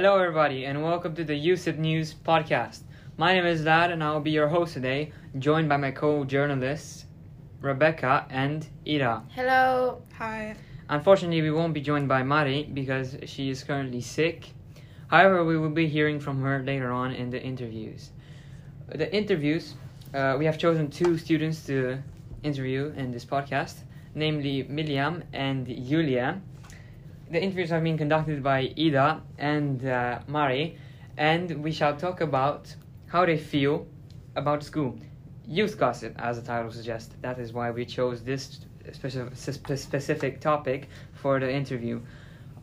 Hello, everybody, and welcome to the Youssip News podcast. My name is Vlad, and I will be your host today, joined by my co journalists, Rebecca and Ida. Hello. Hi. Unfortunately, we won't be joined by Mari because she is currently sick. However, we will be hearing from her later on in the interviews. The interviews, uh, we have chosen two students to interview in this podcast, namely Miliam and Julia. The interviews have been conducted by Ida and uh, Mari, and we shall talk about how they feel about school. Youth gossip, as the title suggests. That is why we chose this specific, specific topic for the interview.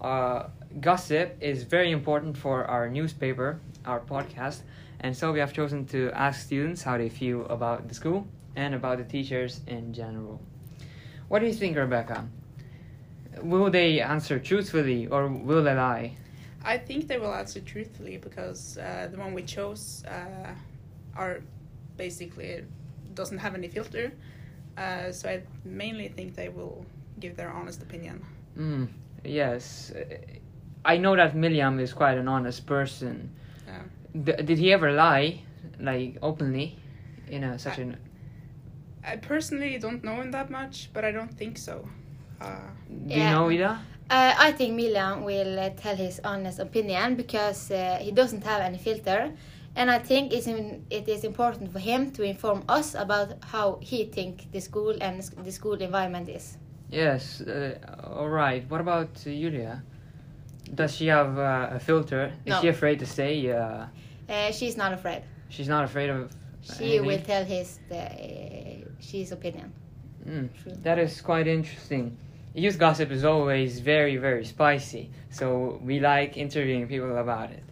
Uh, gossip is very important for our newspaper, our podcast, and so we have chosen to ask students how they feel about the school and about the teachers in general. What do you think, Rebecca? Will they answer truthfully or will they lie? I think they will answer truthfully because uh, the one we chose uh, are basically doesn't have any filter. Uh, so I mainly think they will give their honest opinion. Mm, yes. I know that Miliam is quite an honest person. Yeah. D- did he ever lie, like openly, in a such I- an? I personally don't know him that much, but I don't think so. Uh, Do you know Ida? Uh, I think Milan will uh, tell his honest opinion because uh, he doesn't have any filter, and I think it's in, it is important for him to inform us about how he think the school and the school environment is. Yes. Uh, all right. What about uh, Julia? Does she have uh, a filter? Is No. she afraid to say? Uh, Uh, she's not afraid. she's not afraid of. She anything? will tell his the, uh, she's opinion. Mm, that is quite interesting. Youth gossip is always very, very spicy, so we like interviewing people about it.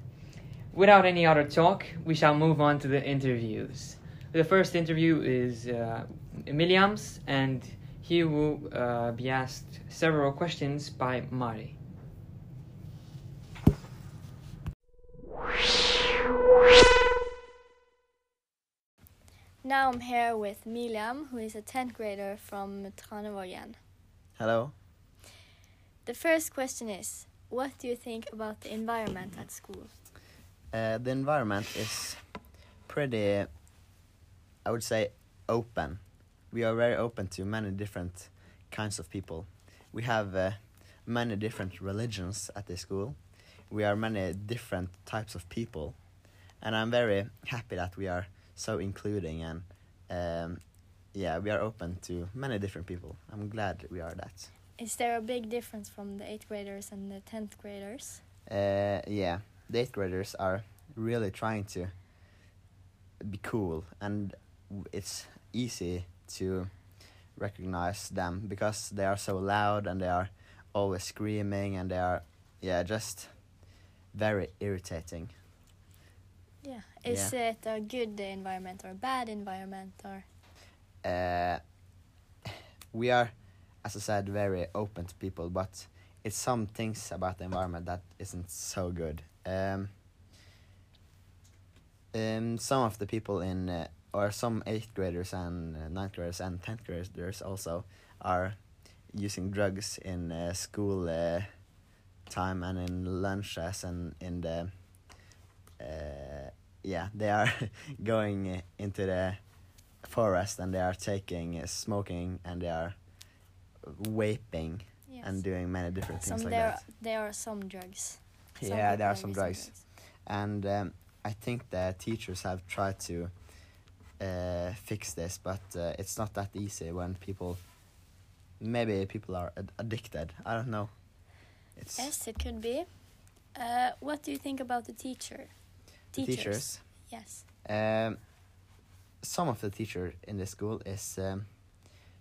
Without any other talk, we shall move on to the interviews. The first interview is uh, Miliam's, and he will uh, be asked several questions by Mari. Now I'm here with Miliam, who is a 10th grader from Tranevågen. Hello. The first question is What do you think about the environment at school? Uh, the environment is pretty, I would say, open. We are very open to many different kinds of people. We have uh, many different religions at the school. We are many different types of people, and I'm very happy that we are so including and um, yeah, we are open to many different people. I'm glad we are that. Is there a big difference from the 8th graders and the 10th graders? Uh, yeah, the eighth graders are really trying to be cool, and it's easy to recognize them because they are so loud and they are always screaming and they are, yeah, just very irritating. Yeah. Is it a good environment or a bad environment or Uh, we are, as I said, very open to people, but it's some things about the environment that isn't so good. Um, um, some of the people in, uh, or some eighth graders and uh, ninth graders and tenth graders also are using drugs in uh, school uh, time and in lunches and in the, uh, yeah, they are going uh, into the forest and they are taking uh, smoking and they are vaping yes. and doing many different some things like there that. there are some drugs. Some yeah, there are some using drugs, and um, I think the teachers have tried to uh, fix this, but uh, it's not that easy when people. Maybe people are ad- addicted. I don't know. It's Yes, it could be. Uh, what do you think about the teacher? The teachers. Yes. Um, some of the teacher in the school is um,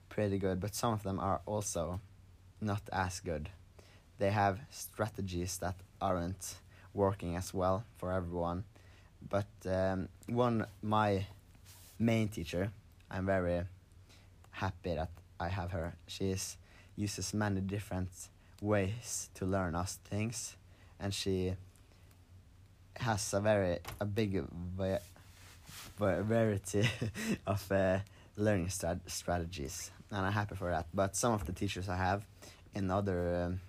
pretty good, but some of them are also not as good. They have strategies that aren't working as well for everyone. But um, one, my main teacher, I'm very happy that I have her. She is, uses many different ways to learn us things, and she has a very a big va- va- variety of uh, learning strat- strategies, and I'm happy for that. But some of the teachers I have in other um,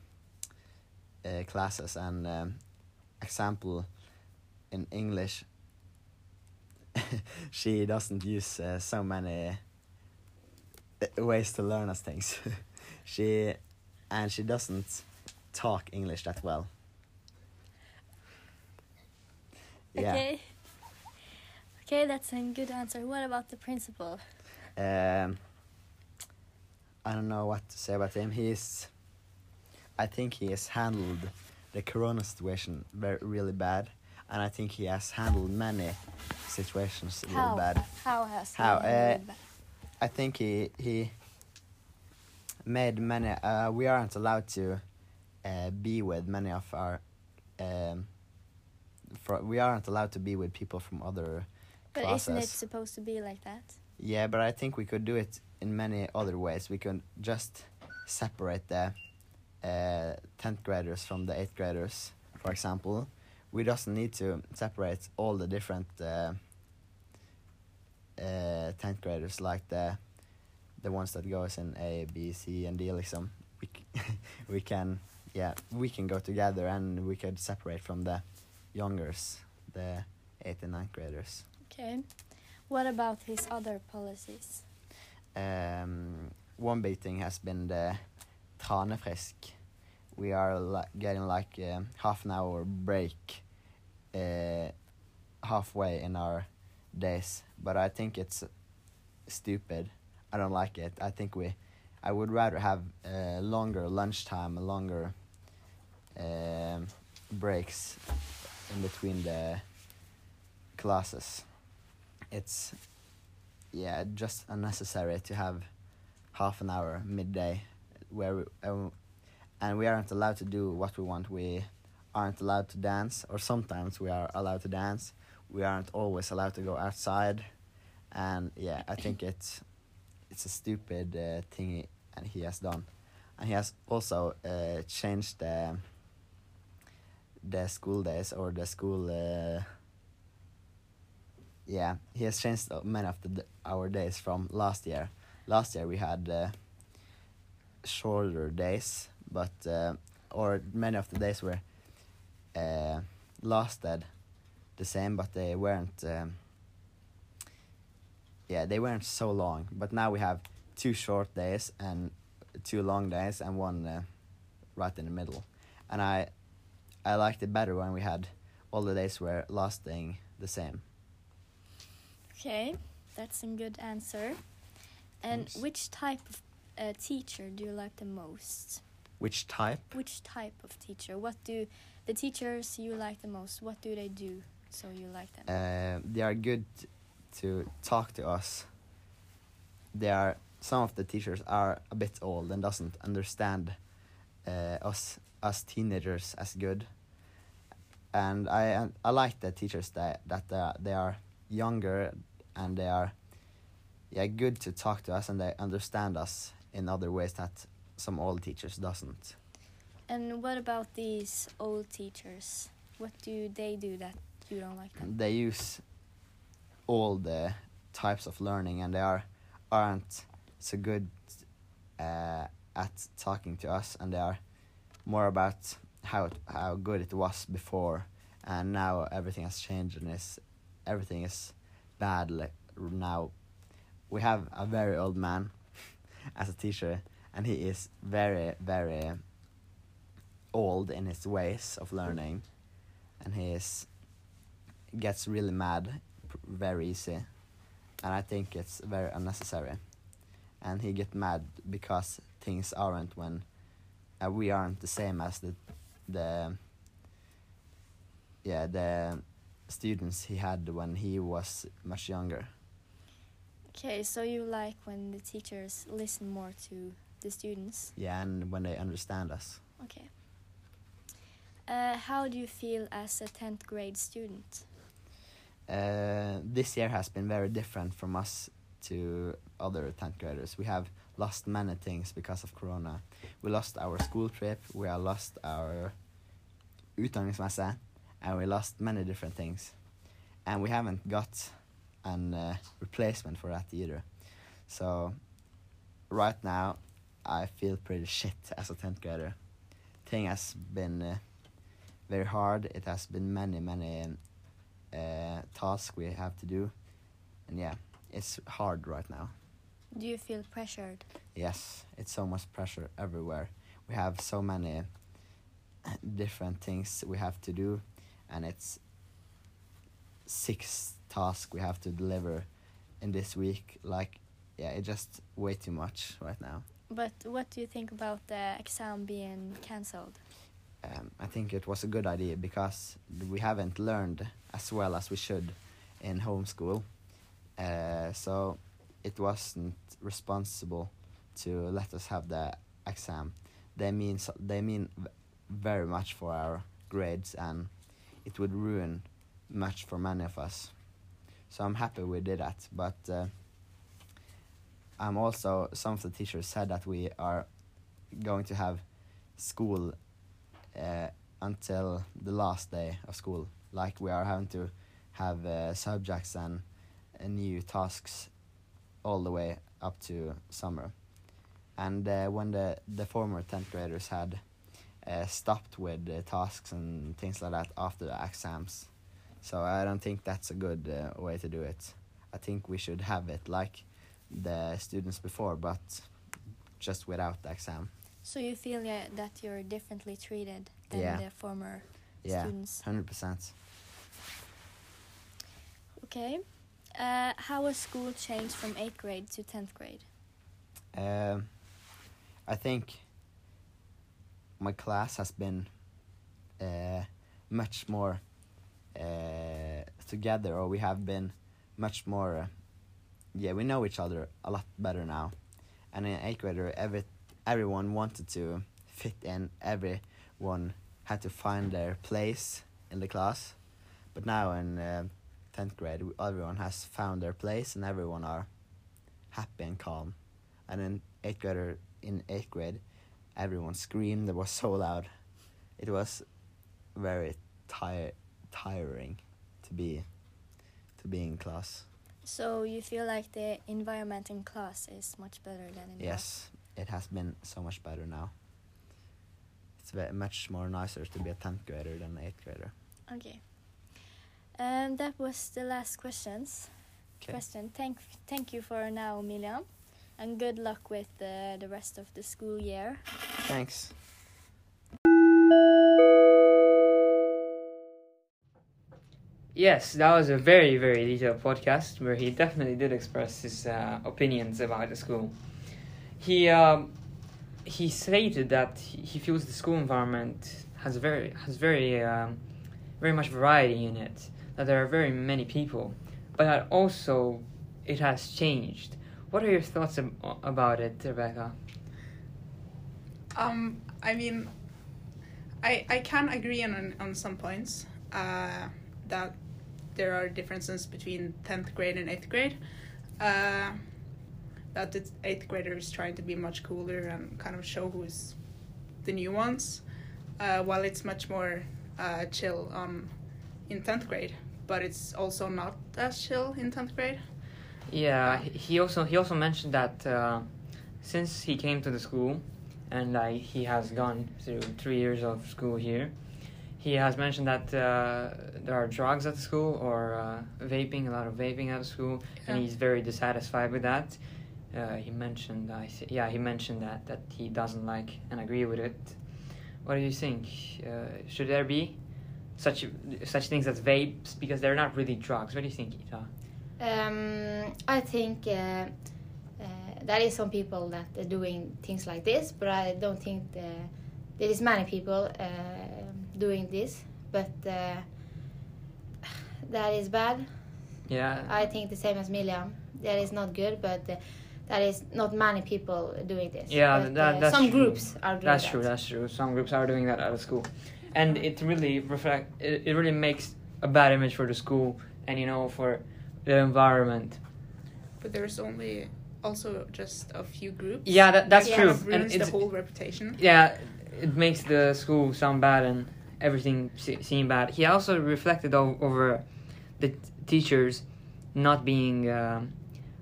uh, classes and um, example, in English, she doesn't use uh, so many uh, ways to learn us things. she and she doesn't talk English that well. Yeah. Okay. Okay, that's a good answer. What about the principal? Um, I don't know what to say about him. He's, I think he has handled the Corona situation very really bad, and I think he has handled many situations really bad. How has he How, handled uh? I think he he made many. Uh, we aren't allowed to uh, be with many of our. Um, for, we aren't allowed to be with people from other But classes. isn't it supposed to be like that? Yeah, but I think we could do it in many other ways. We could just separate the uh, 10th graders from the 8th graders, for example. We just need to separate all the different uh, uh, 10th graders, like the the ones that goes in A, B, C, and D. Liksom. We, we can, yeah, we can go together and we could separate from the youngers, the 8th and 9th graders. Okay. What about his other policies? um, one big thing has been the Tranefrisk. We are li- getting like a half an hour break uh, halfway in our days, but I think it's stupid. I don't like it. I think we, I would rather have uh, longer lunchtime, a longer um, breaks in between the classes. It's yeah, just unnecessary to have half an hour midday where we, uh, and we aren't allowed to do what we want. We aren't allowed to dance, or sometimes we are allowed to dance. We aren't always allowed to go outside, and yeah, I think it's it's a stupid uh, thing he, and he has done, and he has also uh, changed the the school days or the school. Uh, yeah, he has changed many of the our days from last year. Last year we had uh, shorter days, but uh, or many of the days were uh, lasted the same, but they weren't. Um, yeah, they weren't so long. But now we have two short days and two long days and one uh, right in the middle, and I I liked it better when we had all the days were lasting the same. Okay, that's a good answer. And Thanks. which type of uh, teacher do you like the most? Which type? Which type of teacher? What do the teachers you like the most? What do they do so you like them? Uh, they are good to talk to us. They are some of the teachers are a bit old and doesn't understand uh, us us teenagers as good. And I I like the teachers that that they are, they are younger and they are yeah good to talk to us and they understand us in other ways that some old teachers doesn't. And what about these old teachers? What do they do that you don't like them? they use all the types of learning and they are aren't so good uh, at talking to us and they are more about how it, how good it was before and now everything has changed and is everything is bad like now. We have a very old man as a teacher and he is very very old in his ways of learning and he is gets really mad very easy and i think it's very unnecessary. And he get mad because things aren't when uh, we aren't the same as the the yeah the students he had when he was much younger Okay, so you like when the teachers listen more to the students? yeah and when they understand us Okay. Uh, how do you feel as a 10th grade student? uh, this year has been very different from us to other 10th graders. We have lost many things because of Corona. We lost our school trip, we lost our utdanningsmesse, and we lost many different things. And we haven't got an uh, replacement for that either. So, right now, I feel pretty shit as a 10th grader. Thing has been uh, very hard. It has been many many uh, tasks we have to do, and yeah, it's hard right now. Do you feel pressured? Yes, it's so much pressure everywhere. We have so many different things we have to do, and it's six tasks we have to deliver in this week. Like, yeah, it's just way too much right now. But what do you think about the exam being cancelled? Um, I think it was a good idea because we haven't learned as well as we should in homeschool. Uh, so it wasn't responsible to let us have the exam. They mean they mean very much for our grades, and it would ruin much for many of us. So I'm happy we did that, but uh, I'm also some of the teachers said that we are going to have school uh, until the last day of school. Like we are having to have uh, subjects and uh, new tasks all the way up to summer. And uh, when the, the former 10th graders had uh, stopped with uh, tasks and things like that after the exams. So I don't think that's a good uh, way to do it. I think we should have it like the students before, but just without the exam. So you feel yeah, that you're differently treated than Yeah. the former Yeah, students? hundred percent. Okay. Uh, how has school changed from 8th grade to 10th grade? Um, I think my class has been uh, much more uh, together, or we have been much more. Uh, yeah, we know each other a lot better now. And in eighth grader, every everyone wanted to fit in. Everyone had to find their place in the class. But now in uh, tenth grade, everyone has found their place, and everyone are happy and calm. And in eighth grader in eighth grade everyone screamed it was so loud. It was very tire tiring to be to be in class. So you feel like the environment in class is much better than in yes it has been so much better now. It's very much more nicer to be a 10th grader than an 8th grader? Okay. Um, that was the last questions. okay Question. Thank thank you for now, Milian, and good luck with uh, the rest of the school year. thanks Yes, that was a very, very detailed podcast where he definitely did express his uh, opinions about the school. He um, he stated that he he feels the school environment has very has very um, very much variety in it. That there are very many people, but that also it has changed. What are your thoughts ab- about it, Rebecca? Um, I mean, I I can agree on on some points. Uh, that there are differences between tenth grade and eighth grade. Uh, that the eighth grader is trying to be much cooler and kind of show who's the new ones, uh, while it's much more uh, chill on in tenth grade. But it's also not as chill in tenth grade. Yeah, he- also he also mentioned that uh, since he came to the school, and like he has gone through three years of school here, he has mentioned that uh, there are drugs at the school or uh, vaping, a lot of vaping at the school, and he's very dissatisfied with that. Uh, he mentioned, I th- yeah, he mentioned that that he doesn't like and agree with it. What do you think? Uh, should there be such such things as vapes because they're not really drugs? What do you think, Ida? Um, I think uh, uh, there is some people that are doing things like this, but I don't think the, there is many people uh, doing this. But uh, that is bad. Yeah. I think the same as Milian. That is not good, but uh, that is not many people doing this. Yeah, But, that- uh, that's some true. groups are doing That's that. true. That's true. Some groups are doing that at school, and it really reflect. It, it really makes a bad image for the school, and you know for the environment. But there's only also just a few groups. Yeah, that, that's Yeah. Kind true. of And ruins the whole reputation. yeah, it makes the school sound bad and everything se- seem bad. He also reflected o- over the t- teachers not being um,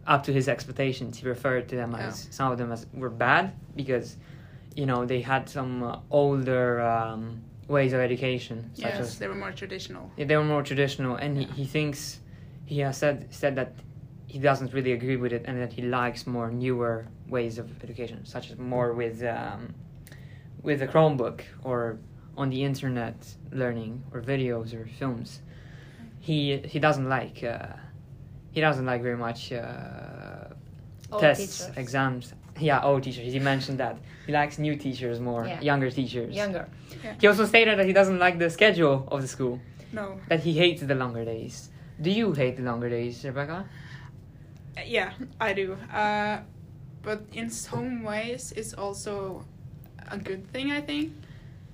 up to his expectations. He referred to them as some of them as were bad because you know they had some uh, older um, ways of education, such Yes, as they were more traditional. yeah, they were more traditional, and he, Yeah. he thinks he has said said that he doesn't really agree with it, and that he likes more newer ways of education, such as more with um, with a Chromebook or on the internet learning or videos or films. He he doesn't like uh, he doesn't like very much uh, tests, teachers. exams. Yeah, old teachers. He mentioned that he likes new teachers more, Yeah. younger teachers. Younger. He also stated that he doesn't like the schedule of the school No. that he hates the longer days. Do you hate the longer days, Rebecca? Uh, Yeah, I do. Uh, but in some ways, it's also a good thing, I think,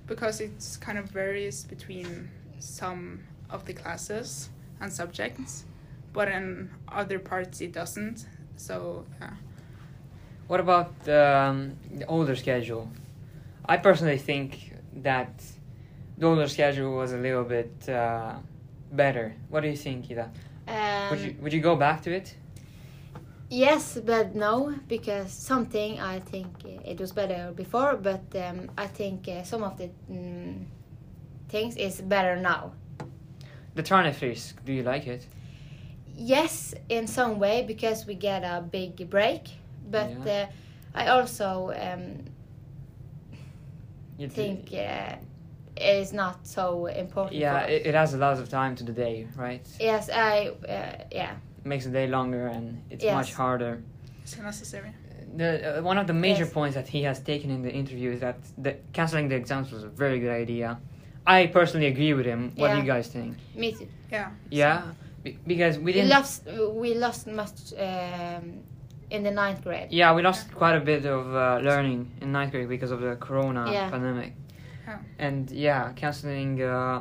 because it kind of varies between some of the classes and subjects, but in other parts it doesn't. So, yeah. What about um, the older schedule? I personally think that the older schedule was a little bit uh, better. What do you think, Ida? Um, would you would you go back to it? Yes, but no, because something I think it was better before, but um, I think uh, some of the mm, things is better now. The Tranefrisk, do you like it? Yes, in some way because we get a big break, but Yeah. uh, I also um, You think uh, it is not so important. yeah, for it, it has a lot of time to the day, right? Yes, I uh, yeah. makes the day longer and it's Yes. much harder. So necessary. The uh, one of the major Yes. points that he has taken in the interview is that the canceling the exams was a very good idea. I personally agree with him. What do you guys think? Me too. Yeah. Yeah, Be- because we We didn't. We lost we lost much um, in the ninth grade. yeah, we lost quite a bit of uh, learning in ninth grade because of the corona Yeah. pandemic. Yeah. And yeah, canceling uh,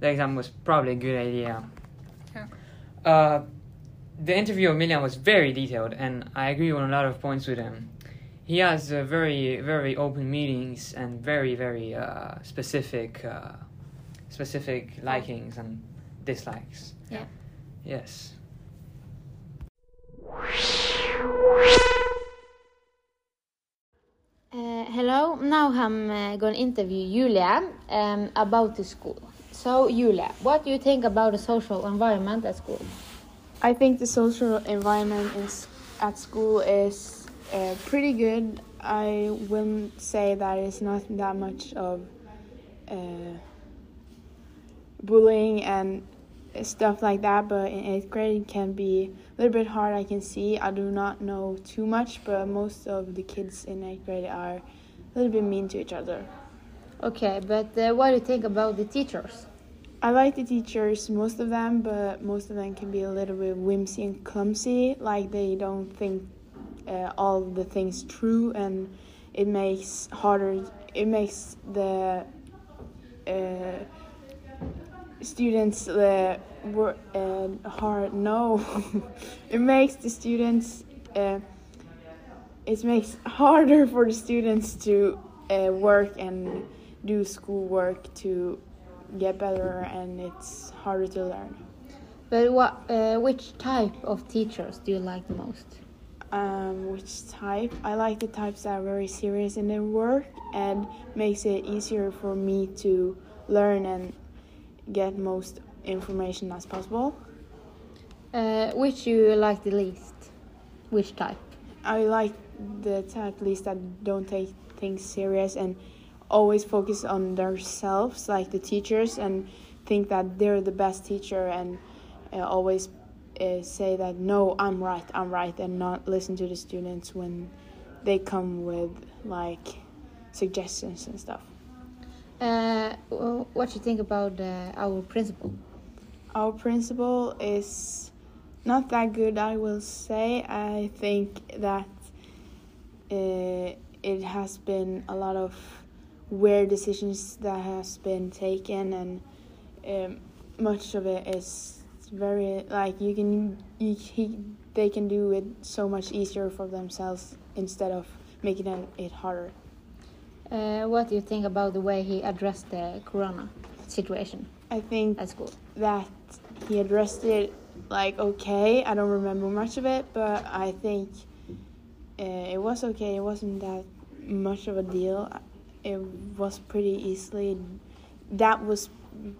the exam was probably a good idea. Yeah. Uh, the interview of Milian was very detailed, and I agree on a lot of points with him. He has uh, very, very open meetings and very, very uh, specific, uh, specific likings and dislikes. Yeah. Yes. Uh, hello, now I'm uh, going to interview Julia um, about the school. So, Julia, what do you think about the social environment at school? I think the social environment in, s- at school is uh, pretty good. I wouldn't say that it's not that much of bullying and stuff like that, but in eighth grade it can be a little bit hard. I can see. I do not know too much, but most of the kids in eighth grade are a little bit mean to each other. Okay, but uh, what do you think about the teachers? I like the teachers, most of them, but most of them can be a little bit whimsy and clumsy. Like they don't think uh, all the things true, and it makes harder. It makes the uh, students uh, wor- uh, hard. No, it makes the students. Uh, it makes harder for the students to uh, work and do schoolwork to get better and it's harder to learn. But what, uh, which type of teachers do you like the most? Um, which type? I like the types that are very serious in their work and makes it easier for me to learn and get most information as possible. Uh, which you like the least? Which type? I like the type least that don't take things serious and always focus on themselves, like the teachers, and think that they're the best teacher and uh, always uh, say that no, I'm right, I'm right, and not listen to the students when they come with like suggestions and stuff. Uh, wh- what you think about uh, our principal? Our principal is not that good, I will say. I think that uh, it has been a lot of weird decisions that has been taken, and um, much of it is very like you can you, he, they can do it so much easier for themselves instead of making it harder. Uh, what do you think about the way he addressed the corona situation I think at school? that he addressed it like okay. I don't remember much of it, but I think uh, it was okay. It wasn't that much of a deal. It was pretty easily that was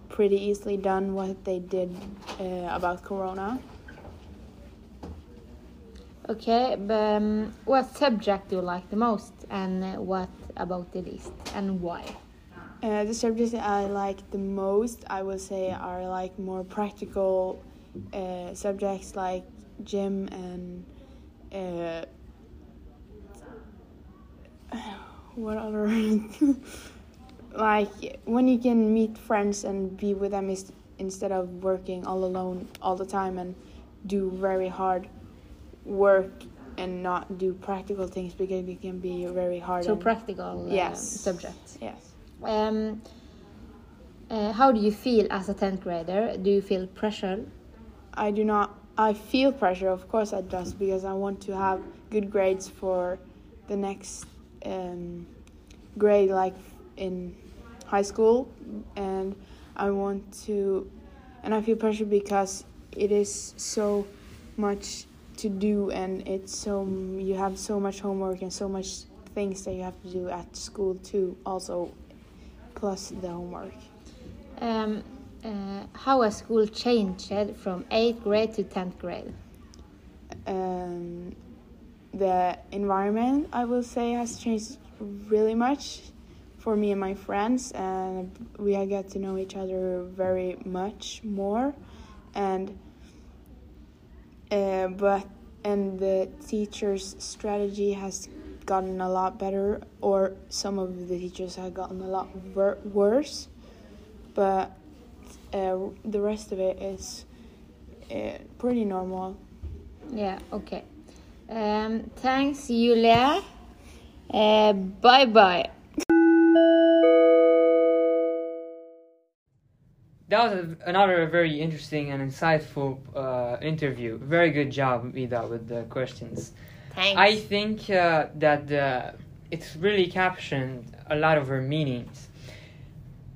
pretty easily done what they did uh, about Corona. Okay, but um, what subject do you like the most, and what about the list and why? Uh, the subjects I like the most, I would say, are like more practical uh, subjects like gym and uh, what other like when you can meet friends and be with them is, instead of working all alone all the time and do very hard work and not do practical things because it can be very hard. So practical uh, subjects. Yes. Um, uh, how do you feel as a tenth grader? Do you feel pressure? I do not. I feel pressure, of course, I does because I want to have good grades for the next um, grade, like in high school, and I want to, and I feel pressure because it is so much to do, and it's so you have so much homework and so much things that you have to do at school too, also, plus the homework. Um, uh, how has school changed from eighth grade to tenth grade? um, the environment I will say has changed really much for me and my friends and we have got to know each other very much more and uh, but and the teachers strategy has gotten a lot better or some of the teachers have gotten a lot wor- worse but uh, the rest of it is uh, pretty normal Yeah, okay. Um, thanks, Julia. Uh, bye bye. That was a, another very interesting and insightful uh, interview. Very good job, Ida, with the questions. Thanks. I think uh, that uh, it's really captioned a lot of her meanings.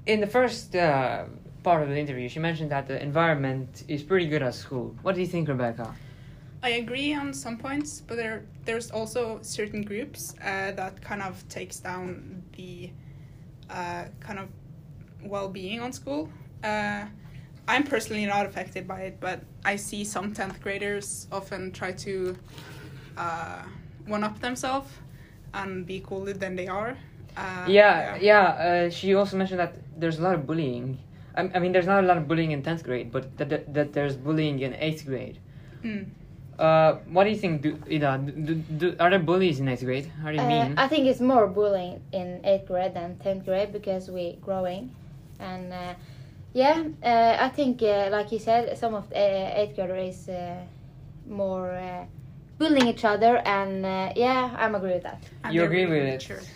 In the first uh, part of the interview, she mentioned that the environment is pretty good at school. What do you think, Rebecca? I agree on some points, but there there's also certain groups uh, that kind of takes down the uh, kind of well-being on school. Uh, I'm personally not affected by it, but I see some tenth graders often try to uh, one up themselves and be cooler than they are. Uh, yeah, yeah. Uh, she also mentioned that there's a lot of bullying. I, I mean, there's not a lot of bullying in tenth grade, but that, that, that there's bullying in eighth grade. Mm. Uh, what do you think, do, Ida? Do, do, are there bullies in eighth grade? How do you Uh, mean? I think it's more bullying in eighth grade than tenth grade because we're growing, and uh, yeah, uh, I think uh, like you said, some of the uh, eighth graders is uh, more uh, bullying each other, and uh, yeah, I'm agree with that. And you agree really with immature. it?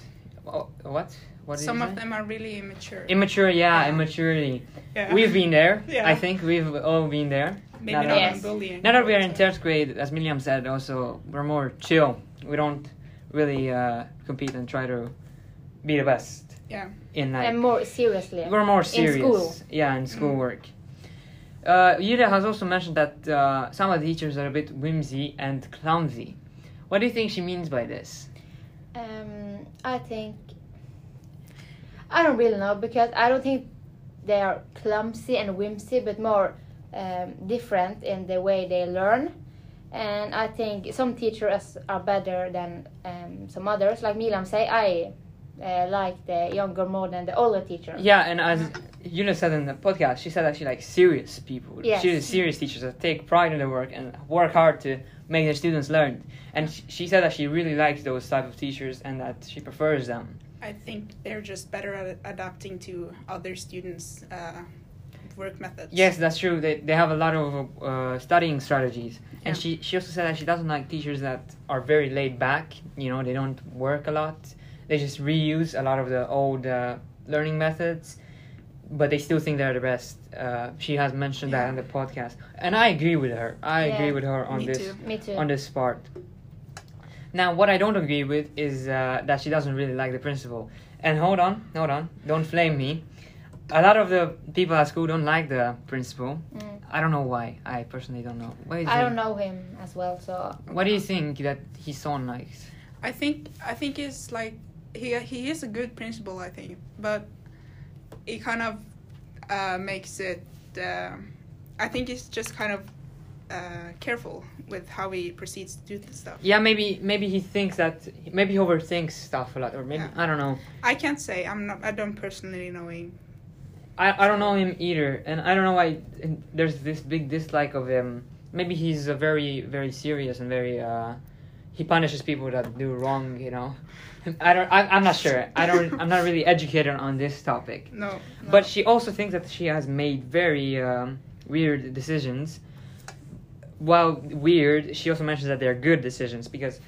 Oh, what? What Some of say? them are really immature. Immature, yeah, Yeah. immaturity. yeah. We've been there. Yeah. I think we've all been there. maybe now not that- Yes. bullying. Now that we are in but, third grade, as Miriam said, also we're more chill. We don't really uh, compete and try to be the best Yeah. In like and more seriously. we're more serious. school. Yeah, in schoolwork. Uh, Yulia has also mentioned that uh, some of the teachers are a bit whimsy and clumsy. What do you think she means by this? Um, I think I don't really know because I don't think they are clumsy and whimsy, but more um, different in the way they learn. And I think some teachers are better than um, some others. Like Milam say, I uh, like the younger more than the older teacher. Yeah, and as Yulia said in the podcast, she said that she likes serious people. Yes. She serious teachers that take pride in their work and work hard to make their students learn. And sh- she said that she really likes those type of teachers and that she prefers them. I think they're just better at adapting to other students' uh, work methods. Yes, that's true. They, they have a lot of uh, studying strategies. And she, she also said that she doesn't like teachers that are very laid back. You know, they don't work a lot. They just reuse a lot of the old uh, learning methods, but they still think they're the best. Uh, she has mentioned that Yeah. in the podcast. And I agree with her. I Yeah. agree with her on Me this too. Me too. on this part. Now, what I don't agree with is uh, that she doesn't really like the principal. And hold on, hold on, don't flame me. A lot of the people at school don't like the principal. Mm. I don't know why. I personally don't know. What, is I it- don't know him as well, so what do you think that his son likes? I think I think it's like he he is a good principal. I think, but he kind of uh, makes it. Uh, I think he's just kind of uh, careful with how he proceeds to do this stuff. Yeah, maybe maybe he thinks that maybe he overthinks stuff a lot, or maybe Yeah. I don't know. I can't say. I'm not. I don't personally know him. I, I don't know him either, and I don't know why there's this big dislike of him. Maybe he's a very very serious and very uh, he punishes people that do wrong. You know, I don't. I, I'm not sure. I don't. I'm not really educated on this topic. No. no. But she also thinks that she has made very um, weird decisions. While weird, she also mentions that they're good decisions because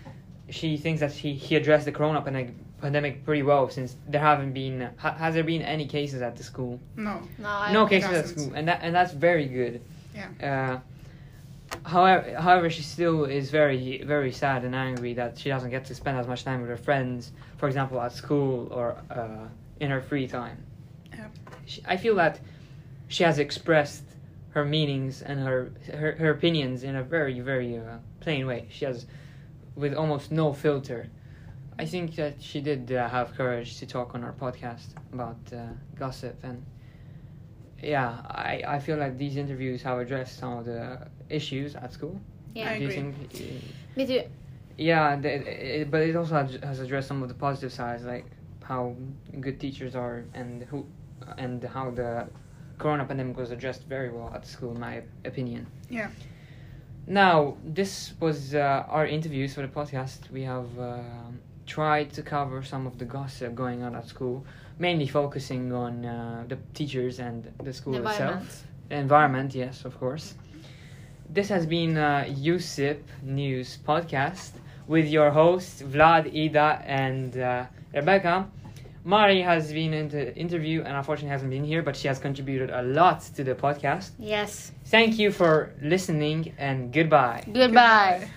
she thinks that he, he addressed the corona pandemic, pandemic pretty well since there haven't been ha, has there been any cases at the school? no. No, I no cases at doesn't. school, and that and that's very good. Yeah. Uh, however, however, she still is very very sad and angry that she doesn't get to spend as much time with her friends, for example, at school or uh, in her free time. Yeah. She, I feel that she has expressed her meanings and her her, her opinions in a very very uh, plain way. She has, with almost no filter. I think that she did uh, have courage to talk on our podcast about uh, gossip and yeah, I, I feel like these interviews have addressed some of the issues at school. Yeah. I Do you agree. think? uh, Me too. Yeah, the, it, but it also has- has addressed some of the positive sides, like how good teachers are and who and how the corona pandemic was addressed very well at school, in my opinion. Yeah. Now, this was uh, our interviews for the podcast. We have um tried to cover some of the gossip going on at school, mainly focusing on uh, the teachers and the school The environment. itself. The environment, yes, of course. This has been uh, Youssip News Podcast with your hosts Vlad, Ida, and uh, Rebecca. Mari has been in the interview and unfortunately hasn't been here, but she has contributed a lot to the podcast. Yes. Thank you for listening and goodbye. Goodbye. Goodbye.